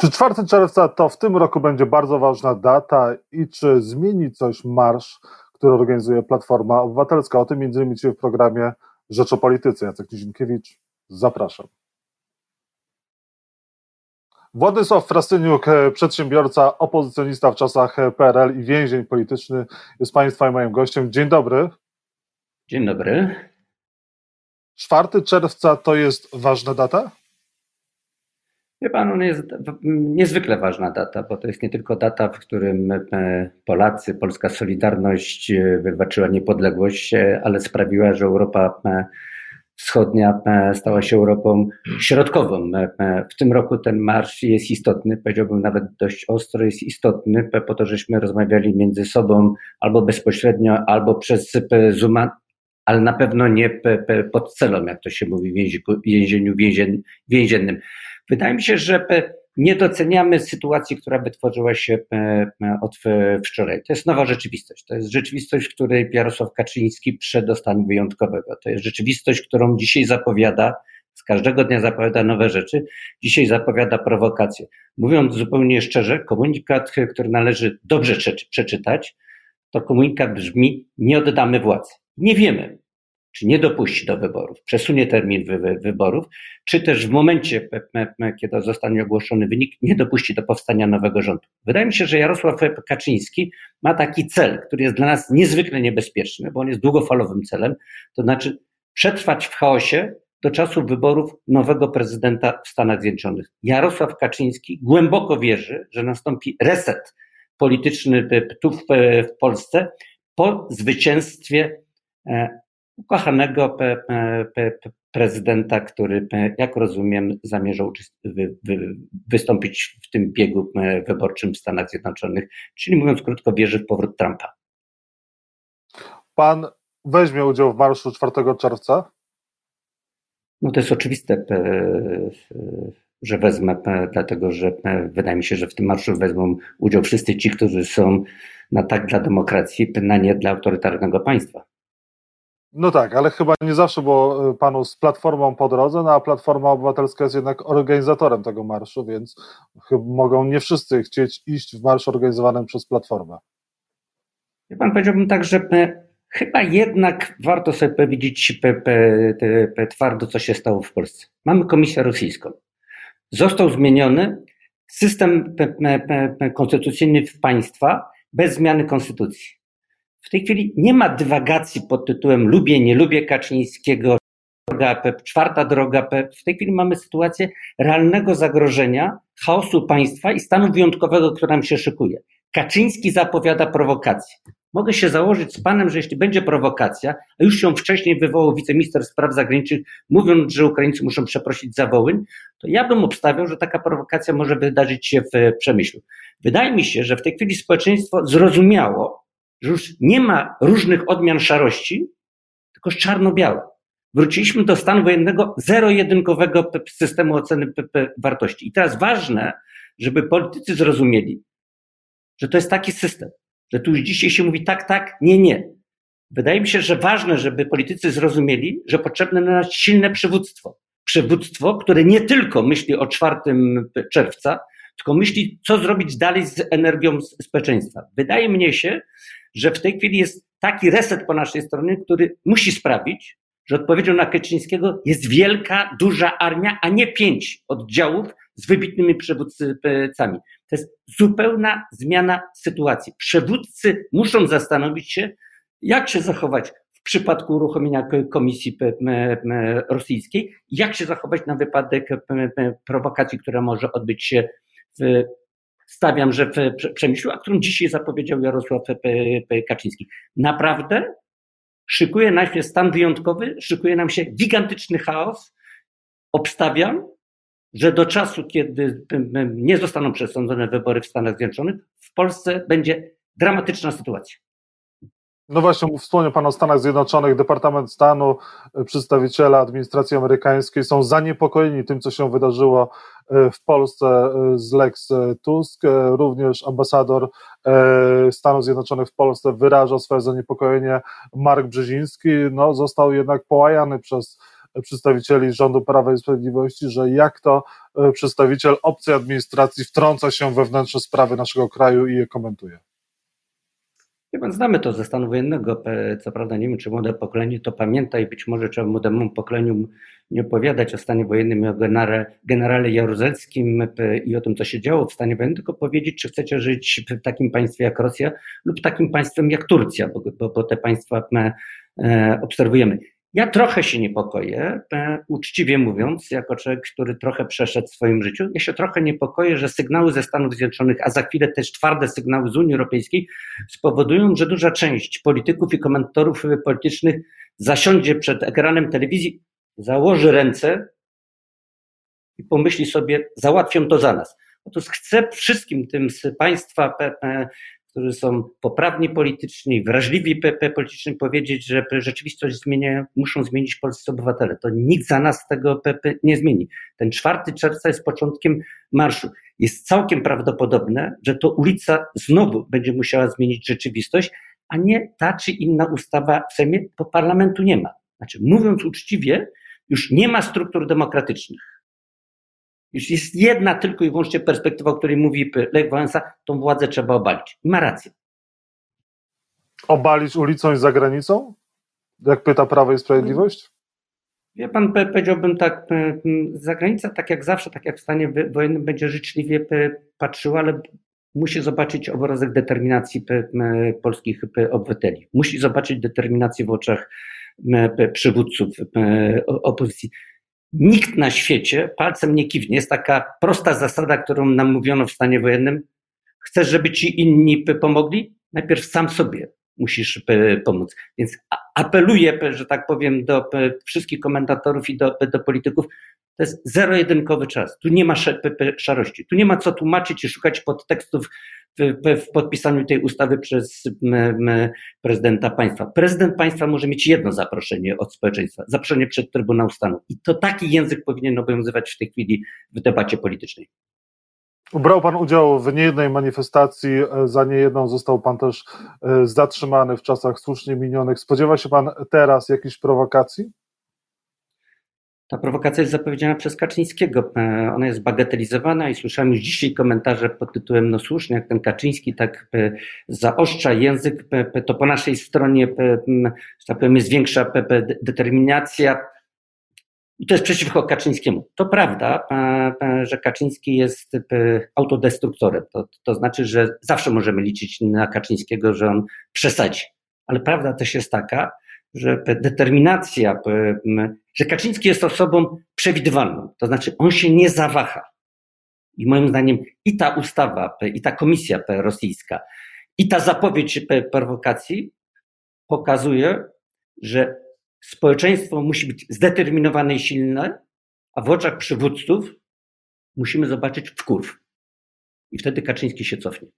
Czy 4 czerwca to w tym roku będzie bardzo ważna data i czy zmieni coś marsz, który organizuje Platforma Obywatelska? O tym między innymi w programie Rzecz o Polityce. Jacek Nizinkiewicz, zapraszam. Władysław Frasyniuk, przedsiębiorca, opozycjonista w czasach PRL i więzień polityczny jest Państwa i moim gościem. Dzień dobry. Dzień dobry. 4 czerwca to jest ważna data? Wie pan, on jest niezwykle ważna data, bo to jest nie tylko data, w którym e, Polacy, polska Solidarność e, wywalczyła niepodległość, e, ale sprawiła, że Europa Wschodnia stała się Europą środkową. W tym roku ten marsz jest istotny, powiedziałbym nawet dość ostro jest istotny, po to, żeśmy rozmawiali między sobą albo bezpośrednio, albo przez Zooma, ale na pewno nie pod celą, jak to się mówi w więzieniu więziennym. Wydaje mi się, że nie doceniamy sytuacji, która wytworzyła się od wczoraj. To jest nowa rzeczywistość. To jest rzeczywistość, w której Jarosław Kaczyński przed do stanu wyjątkowego. To jest rzeczywistość, którą dzisiaj zapowiada, z każdego dnia zapowiada nowe rzeczy, dzisiaj zapowiada prowokacje. Mówiąc zupełnie szczerze, komunikat, który należy dobrze przeczytać, to komunikat brzmi: Nie oddamy władzy. Nie wiemy, czy nie dopuści do wyborów, przesunie termin wy, wyborów, czy też w momencie, kiedy zostanie ogłoszony wynik, nie dopuści do powstania nowego rządu. Wydaje mi się, że Jarosław Kaczyński ma taki cel, który jest dla nas niezwykle niebezpieczny, bo on jest długofalowym celem, to znaczy przetrwać w chaosie do czasu wyborów nowego prezydenta w Stanach Zjednoczonych. Jarosław Kaczyński głęboko wierzy, że nastąpi reset polityczny tu w, w Polsce po zwycięstwie e, ukochanego pe, pe, prezydenta, który, jak rozumiem, zamierza wy, wy, wystąpić w tym biegu wyborczym w Stanach Zjednoczonych, czyli mówiąc krótko, wierzy w powrót Trumpa. Pan weźmie udział w marszu 4 czerwca? No to jest oczywiste, że wezmę, dlatego że wydaje mi się, że w tym marszu wezmą udział wszyscy ci, którzy są na tak dla demokracji, na nie dla autorytarnego państwa. No tak, ale chyba nie zawsze było y, panu z Platformą po drodze, no a Platforma Obywatelska jest jednak organizatorem tego marszu, więc mogą nie wszyscy chcieć iść w marsz organizowanym przez Platformę. Ja pan powiedziałbym tak, że chyba jednak warto sobie powiedzieć twardo, co się stało w Polsce. Mamy Komisję Rosyjską. Został zmieniony system konstytucyjny w państwa bez zmiany konstytucji. W tej chwili nie ma dywagacji pod tytułem lubię, nie lubię Kaczyńskiego, droga czwarta droga W tej chwili mamy sytuację realnego zagrożenia, chaosu państwa i stanu wyjątkowego, który nam się szykuje. Kaczyński zapowiada prowokację. Mogę się założyć z panem, że jeśli będzie prowokacja, a już się wcześniej wywołał wiceminister spraw zagranicznych, mówiąc, że Ukraińcy muszą przeprosić za Wołyń, to ja bym obstawiał, że taka prowokacja może wydarzyć się w Przemyślu. Wydaje mi się, że w tej chwili społeczeństwo zrozumiało, że już nie ma różnych odmian szarości, tylko czarno-białe. Wróciliśmy do stanu wojennego zero-jedynkowego systemu oceny wartości. I teraz ważne, żeby politycy zrozumieli, że to jest taki system, że tu już dzisiaj się mówi tak, tak, nie, nie. Wydaje mi się, że ważne, żeby politycy zrozumieli, że potrzebne na nas silne przywództwo. Przywództwo, które nie tylko myśli o 4 czerwca, tylko myśli, co zrobić dalej z energią społeczeństwa. Wydaje mnie się, że w tej chwili jest taki reset po naszej stronie, który musi sprawić, że odpowiedzią na Kaczyńskiego jest wielka, duża armia, a nie pięć oddziałów z wybitnymi przywódcami. To jest zupełna zmiana sytuacji. Przywódcy muszą zastanowić się, jak się zachować w przypadku uruchomienia komisji rosyjskiej, jak się zachować na wypadek prowokacji, która może odbyć się w stawiam, że w Przemyślu, a którą dzisiaj zapowiedział Jarosław Kaczyński. Naprawdę szykuje nam się stan wyjątkowy, szykuje nam się gigantyczny chaos. Obstawiam, że do czasu, kiedy nie zostaną przesądzone wybory w Stanach Zjednoczonych, w Polsce będzie dramatyczna sytuacja. No właśnie, wspomniał Pan o Stanach Zjednoczonych, Departament Stanu, e, przedstawiciele administracji amerykańskiej są zaniepokojeni tym, co się wydarzyło e, w Polsce e, z Lex Tusk. Również ambasador Stanów Zjednoczonych w Polsce wyraża swoje zaniepokojenie. Mark Brzeziński no, został jednak połajany przez przedstawicieli rządu Prawa i Sprawiedliwości, że jak to przedstawiciel obcej administracji wtrąca się we wewnętrzne sprawy naszego kraju i je komentuje. Wie pan, znamy to ze stanu wojennego. Co prawda nie wiem, czy młode pokolenie to pamięta i być może trzeba młodemu pokoleniu nie opowiadać o stanie wojennym i o generale, generale Jaruzelskim i o tym, co się działo w stanie wojennym, tylko powiedzieć, czy chcecie żyć w takim państwie jak Rosja lub takim państwem jak Turcja, bo, bo, bo te państwa e, obserwujemy. Ja trochę się niepokoję, uczciwie mówiąc, jako człowiek, który trochę przeszedł w swoim życiu, ja się trochę niepokoję, że sygnały ze Stanów Zjednoczonych, a za chwilę też twarde sygnały z Unii Europejskiej spowodują, że duża część polityków i komentatorów politycznych zasiądzie przed ekranem telewizji, założy ręce i pomyśli sobie, załatwią to za nas. Otóż chcę wszystkim tym z Państwa którzy są poprawni politycznie, wrażliwi politycznie, powiedzieć, że rzeczywistość zmienia, muszą zmienić polscy obywatele. To nikt za nas tego nie zmieni. Ten 4 czerwca jest początkiem marszu. Jest całkiem prawdopodobne, że to ulica znowu będzie musiała zmienić rzeczywistość, a nie ta czy inna ustawa w Sejmie, bo parlamentu nie ma. Znaczy, mówiąc uczciwie, już nie ma struktur demokratycznych. Jeśli jest jedna tylko i wyłącznie perspektywa, o której mówi Lech Wałęsa, tą władzę trzeba obalić. I ma rację. Obalić ulicą i za granicą? Jak pyta Prawo i Sprawiedliwość? Wie pan, powiedziałbym tak, zagranica tak jak zawsze, tak jak w stanie wojennym będzie życzliwie patrzyła, ale musi zobaczyć obrazek determinacji polskich obywateli. Musi zobaczyć determinację w oczach przywódców opozycji. Nikt na świecie palcem nie kiwnie. Jest taka prosta zasada, którą nam mówiono w stanie wojennym. Chcesz, żeby ci inni pomogli? Najpierw sam sobie musisz pomóc. Więc apeluję, że tak powiem, do wszystkich komentatorów i do, do polityków. To jest zero-jedynkowy czas. Tu nie ma szarości. Tu nie ma co tłumaczyć i szukać podtekstów w podpisaniu tej ustawy przez prezydenta państwa. Prezydent państwa może mieć jedno zaproszenie od społeczeństwa, zaproszenie przed Trybunał Stanu. I to taki język powinien obowiązywać w tej chwili w debacie politycznej. Brał Pan udział w niejednej manifestacji, za niejedną został Pan też e, zatrzymany w czasach słusznie minionych. Spodziewa się Pan teraz jakichś prowokacji? Ta prowokacja jest zapowiedziana przez Kaczyńskiego. E, ona jest bagatelizowana i słyszałem już dzisiaj komentarze pod tytułem no słusznie, jak ten Kaczyński tak e, zaostrza język, to po naszej stronie, że tak powiem, jest większa determinacja. I to jest przeciwko Kaczyńskiemu. To prawda, że Kaczyński jest autodestruktorem. To, to znaczy, że zawsze możemy liczyć na Kaczyńskiego, że on przesadzi. Ale prawda też jest taka, że determinacja, że Kaczyński jest osobą przewidywalną, to znaczy on się nie zawaha. I moim zdaniem i ta ustawa, i ta komisja rosyjska, i ta zapowiedź prowokacji pokazuje, że społeczeństwo musi być zdeterminowane i silne, a w oczach przywódców musimy zobaczyć wkurw. I wtedy Kaczyński się cofnie.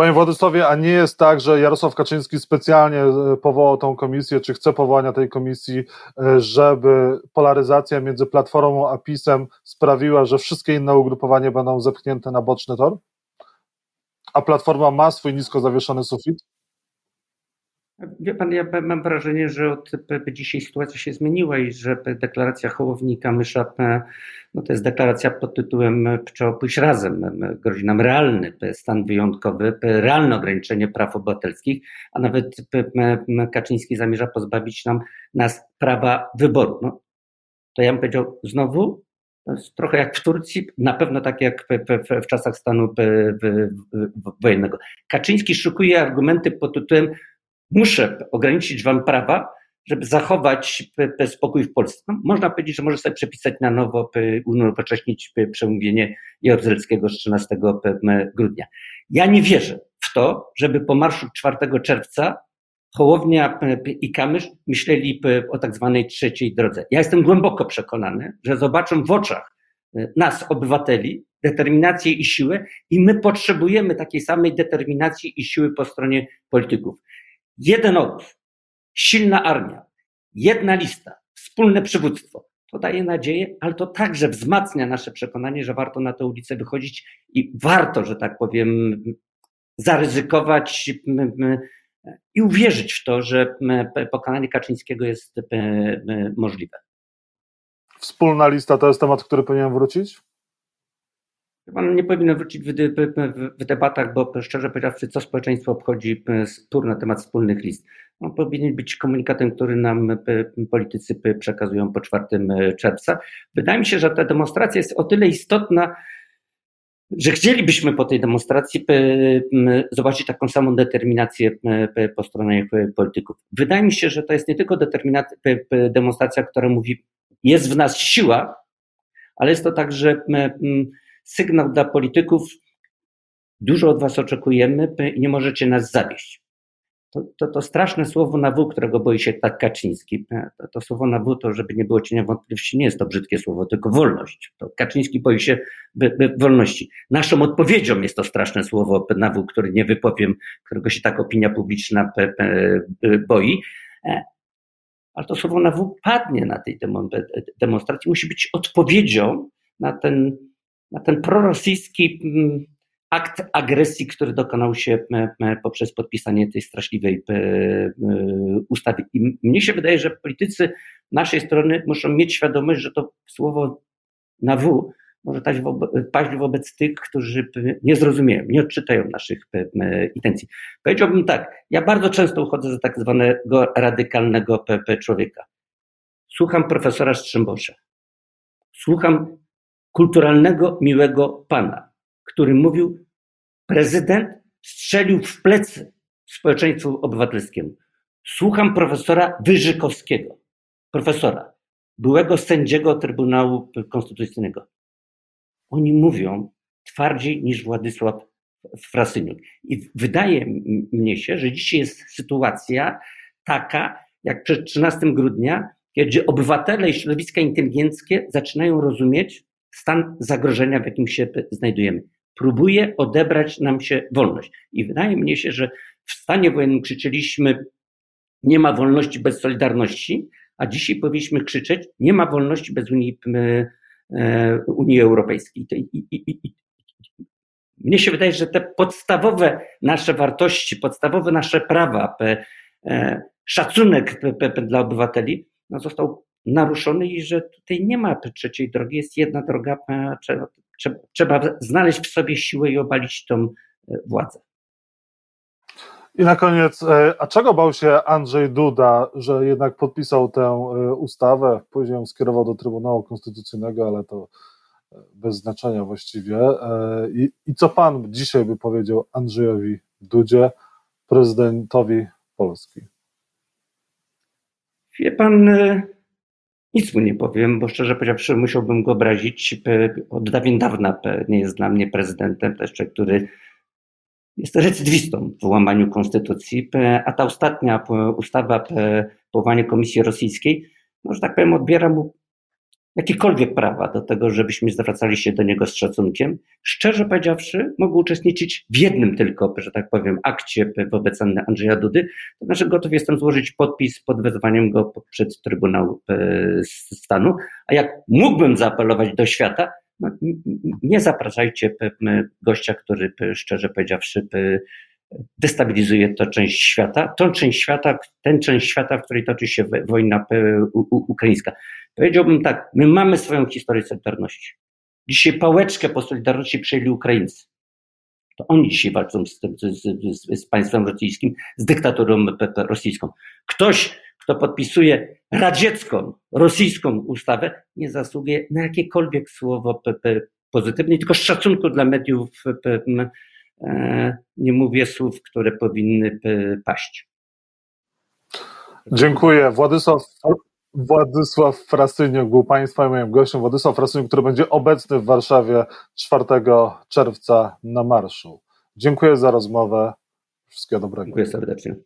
Panie Władysławie, a nie jest tak, że Jarosław Kaczyński specjalnie e, powołał tą komisję, czy chce powołania tej komisji, e, żeby polaryzacja między Platformą a PiSem sprawiła, że wszystkie inne ugrupowania będą zepchnięte na boczny tor? A Platforma ma swój nisko zawieszony sufit? Wie pan, ja mam wrażenie, że od dzisiaj sytuacja się zmieniła i że deklaracja Hołownika Mysza no to jest deklaracja pod tytułem Trzeba pójść razem. Grozi nam realny stan wyjątkowy, realne ograniczenie praw obywatelskich, a nawet Kaczyński zamierza pozbawić nam nas prawa wyboru. No, to ja bym powiedział znowu, trochę jak w Turcji, na pewno tak jak w, czasach stanu wojennego. Kaczyński szukuje argumenty pod tytułem muszę ograniczyć wam prawa, żeby zachować spokój w Polsce. No, można powiedzieć, że może sobie przepisać na nowo, unowocześnić przemówienie Jaruzelskiego z 13 grudnia. Ja nie wierzę w to, żeby po marszu 4 czerwca Hołownia i Kamysz myśleli o tak zwanej trzeciej drodze. Ja jestem głęboko przekonany, że zobaczą w oczach nas, obywateli, determinację i siłę i my potrzebujemy takiej samej determinacji i siły po stronie polityków. Jeden obóz, silna armia, jedna lista, wspólne przywództwo. To daje nadzieję, ale to także wzmacnia nasze przekonanie, że warto na tę ulicę wychodzić i warto, że tak powiem, zaryzykować i uwierzyć w to, że pokonanie Kaczyńskiego jest możliwe. Wspólna lista to jest temat, który powinien wrócić? Pan nie powinno wrócić w, w, debatach, bo szczerze powiedziawszy, co społeczeństwo obchodzi spór na temat wspólnych list. On powinien być komunikatem, który nam politycy przekazują po 4 czerwca. Wydaje mi się, że ta demonstracja jest o tyle istotna, że chcielibyśmy po tej demonstracji zobaczyć taką samą determinację po stronie polityków. Wydaje mi się, że to jest nie tylko demonstracja, która mówi, jest w nas siła, ale jest to także sygnał dla polityków, dużo od was oczekujemy nie możecie nas zawieść. To, to, to, straszne słowo na W, którego boi się tak Kaczyński. To, to, słowo na W, to żeby nie było cienia wątpliwości, nie jest to brzydkie słowo, tylko wolność. To Kaczyński boi się by, by wolności. Naszą odpowiedzią jest to straszne słowo na W, który nie wypowiem, którego się tak opinia publiczna boi. E, ale to słowo na W padnie na tej demonstracji, musi być odpowiedzią na ten na ten prorosyjski mm, akt agresji, który dokonał się poprzez podpisanie tej straszliwej ustawy. I mnie się wydaje, że politycy naszej strony muszą mieć świadomość, że to słowo na W może paść wobec tych, którzy nie zrozumieją, nie odczytają naszych intencji. Powiedziałbym tak, ja bardzo często uchodzę za tak zwanego radykalnego człowieka. Słucham profesora Strzembosza. Słucham kulturalnego, miłego pana, który mówił, prezydent strzelił w plecy społeczeństwu obywatelskiemu. Słucham profesora Wyżykowskiego, profesora, byłego sędziego Trybunału Konstytucyjnego. Oni mówią twardziej niż Władysław Frasyniuk. I wydaje mnie się, że dzisiaj jest sytuacja taka, jak przed 13 grudnia, kiedy obywatele i środowiska inteligenckie zaczynają rozumieć, stan zagrożenia, w jakim się znajdujemy. Próbuje odebrać nam się wolność. I wydaje mi się, że w stanie wojennym krzyczeliśmy, nie ma wolności bez solidarności, a dzisiaj powinniśmy krzyczeć, nie ma wolności bez Unii, e, Unii Europejskiej. I, i, i, mnie się wydaje, że te podstawowe nasze wartości, podstawowe nasze prawa, e, szacunek dla obywateli no, został naruszony i że tutaj nie ma trzeciej drogi, jest jedna droga, trzeba, trzeba znaleźć w sobie siłę i obalić tą e, władzę. I na koniec, e, a czego bał się Andrzej Duda, że jednak podpisał tę e, ustawę, później ją skierował do Trybunału Konstytucyjnego, ale to bez znaczenia właściwie. I, i co pan dzisiaj by powiedział Andrzejowi Dudzie, prezydentowi Polski? Wie pan, nic mu nie powiem, bo szczerze powiedziawszy, musiałbym go obrazić. Od dawien dawna nie jest dla mnie prezydentem, też który jest recydwistą w łamaniu konstytucji, a ta ostatnia ustawa powołania Komisji Rosyjskiej, no, że tak powiem, odbiera mu jakiekolwiek prawa do tego, żebyśmy zwracali się do niego z szacunkiem. Szczerze powiedziawszy, mogę uczestniczyć w jednym tylko, że tak powiem, akcie wobec Andrzeja Dudy, to znaczy gotów jestem złożyć podpis pod wezwaniem go przed Trybunał e, Stanu, a jak mógłbym zaapelować do świata, no, nie zapraszajcie gościa, który szczerze powiedziawszy destabilizuje tę część świata, tą część świata, tę część świata, w której toczy się wojna ukraińska. Powiedziałbym tak, my mamy swoją historię Solidarności. Dzisiaj pałeczkę po Solidarności przejęli Ukraińcy. To oni dzisiaj walczą z, tym, z, z, z państwem rosyjskim, z dyktaturą rosyjską. Ktoś, kto podpisuje radziecką, rosyjską ustawę, nie zasługuje na jakiekolwiek słowo pozytywne, tylko szacunku dla mediów e, nie mówię słów, które powinny paść. Dziękuję. Władysław Władysław Frasyniuk był Państwa i moim gościem. Władysław Frasyniuk, który będzie obecny w Warszawie 4 czerwca na marszu. Dziękuję za rozmowę. Wszystkiego dobrego. Dziękuję serdecznie.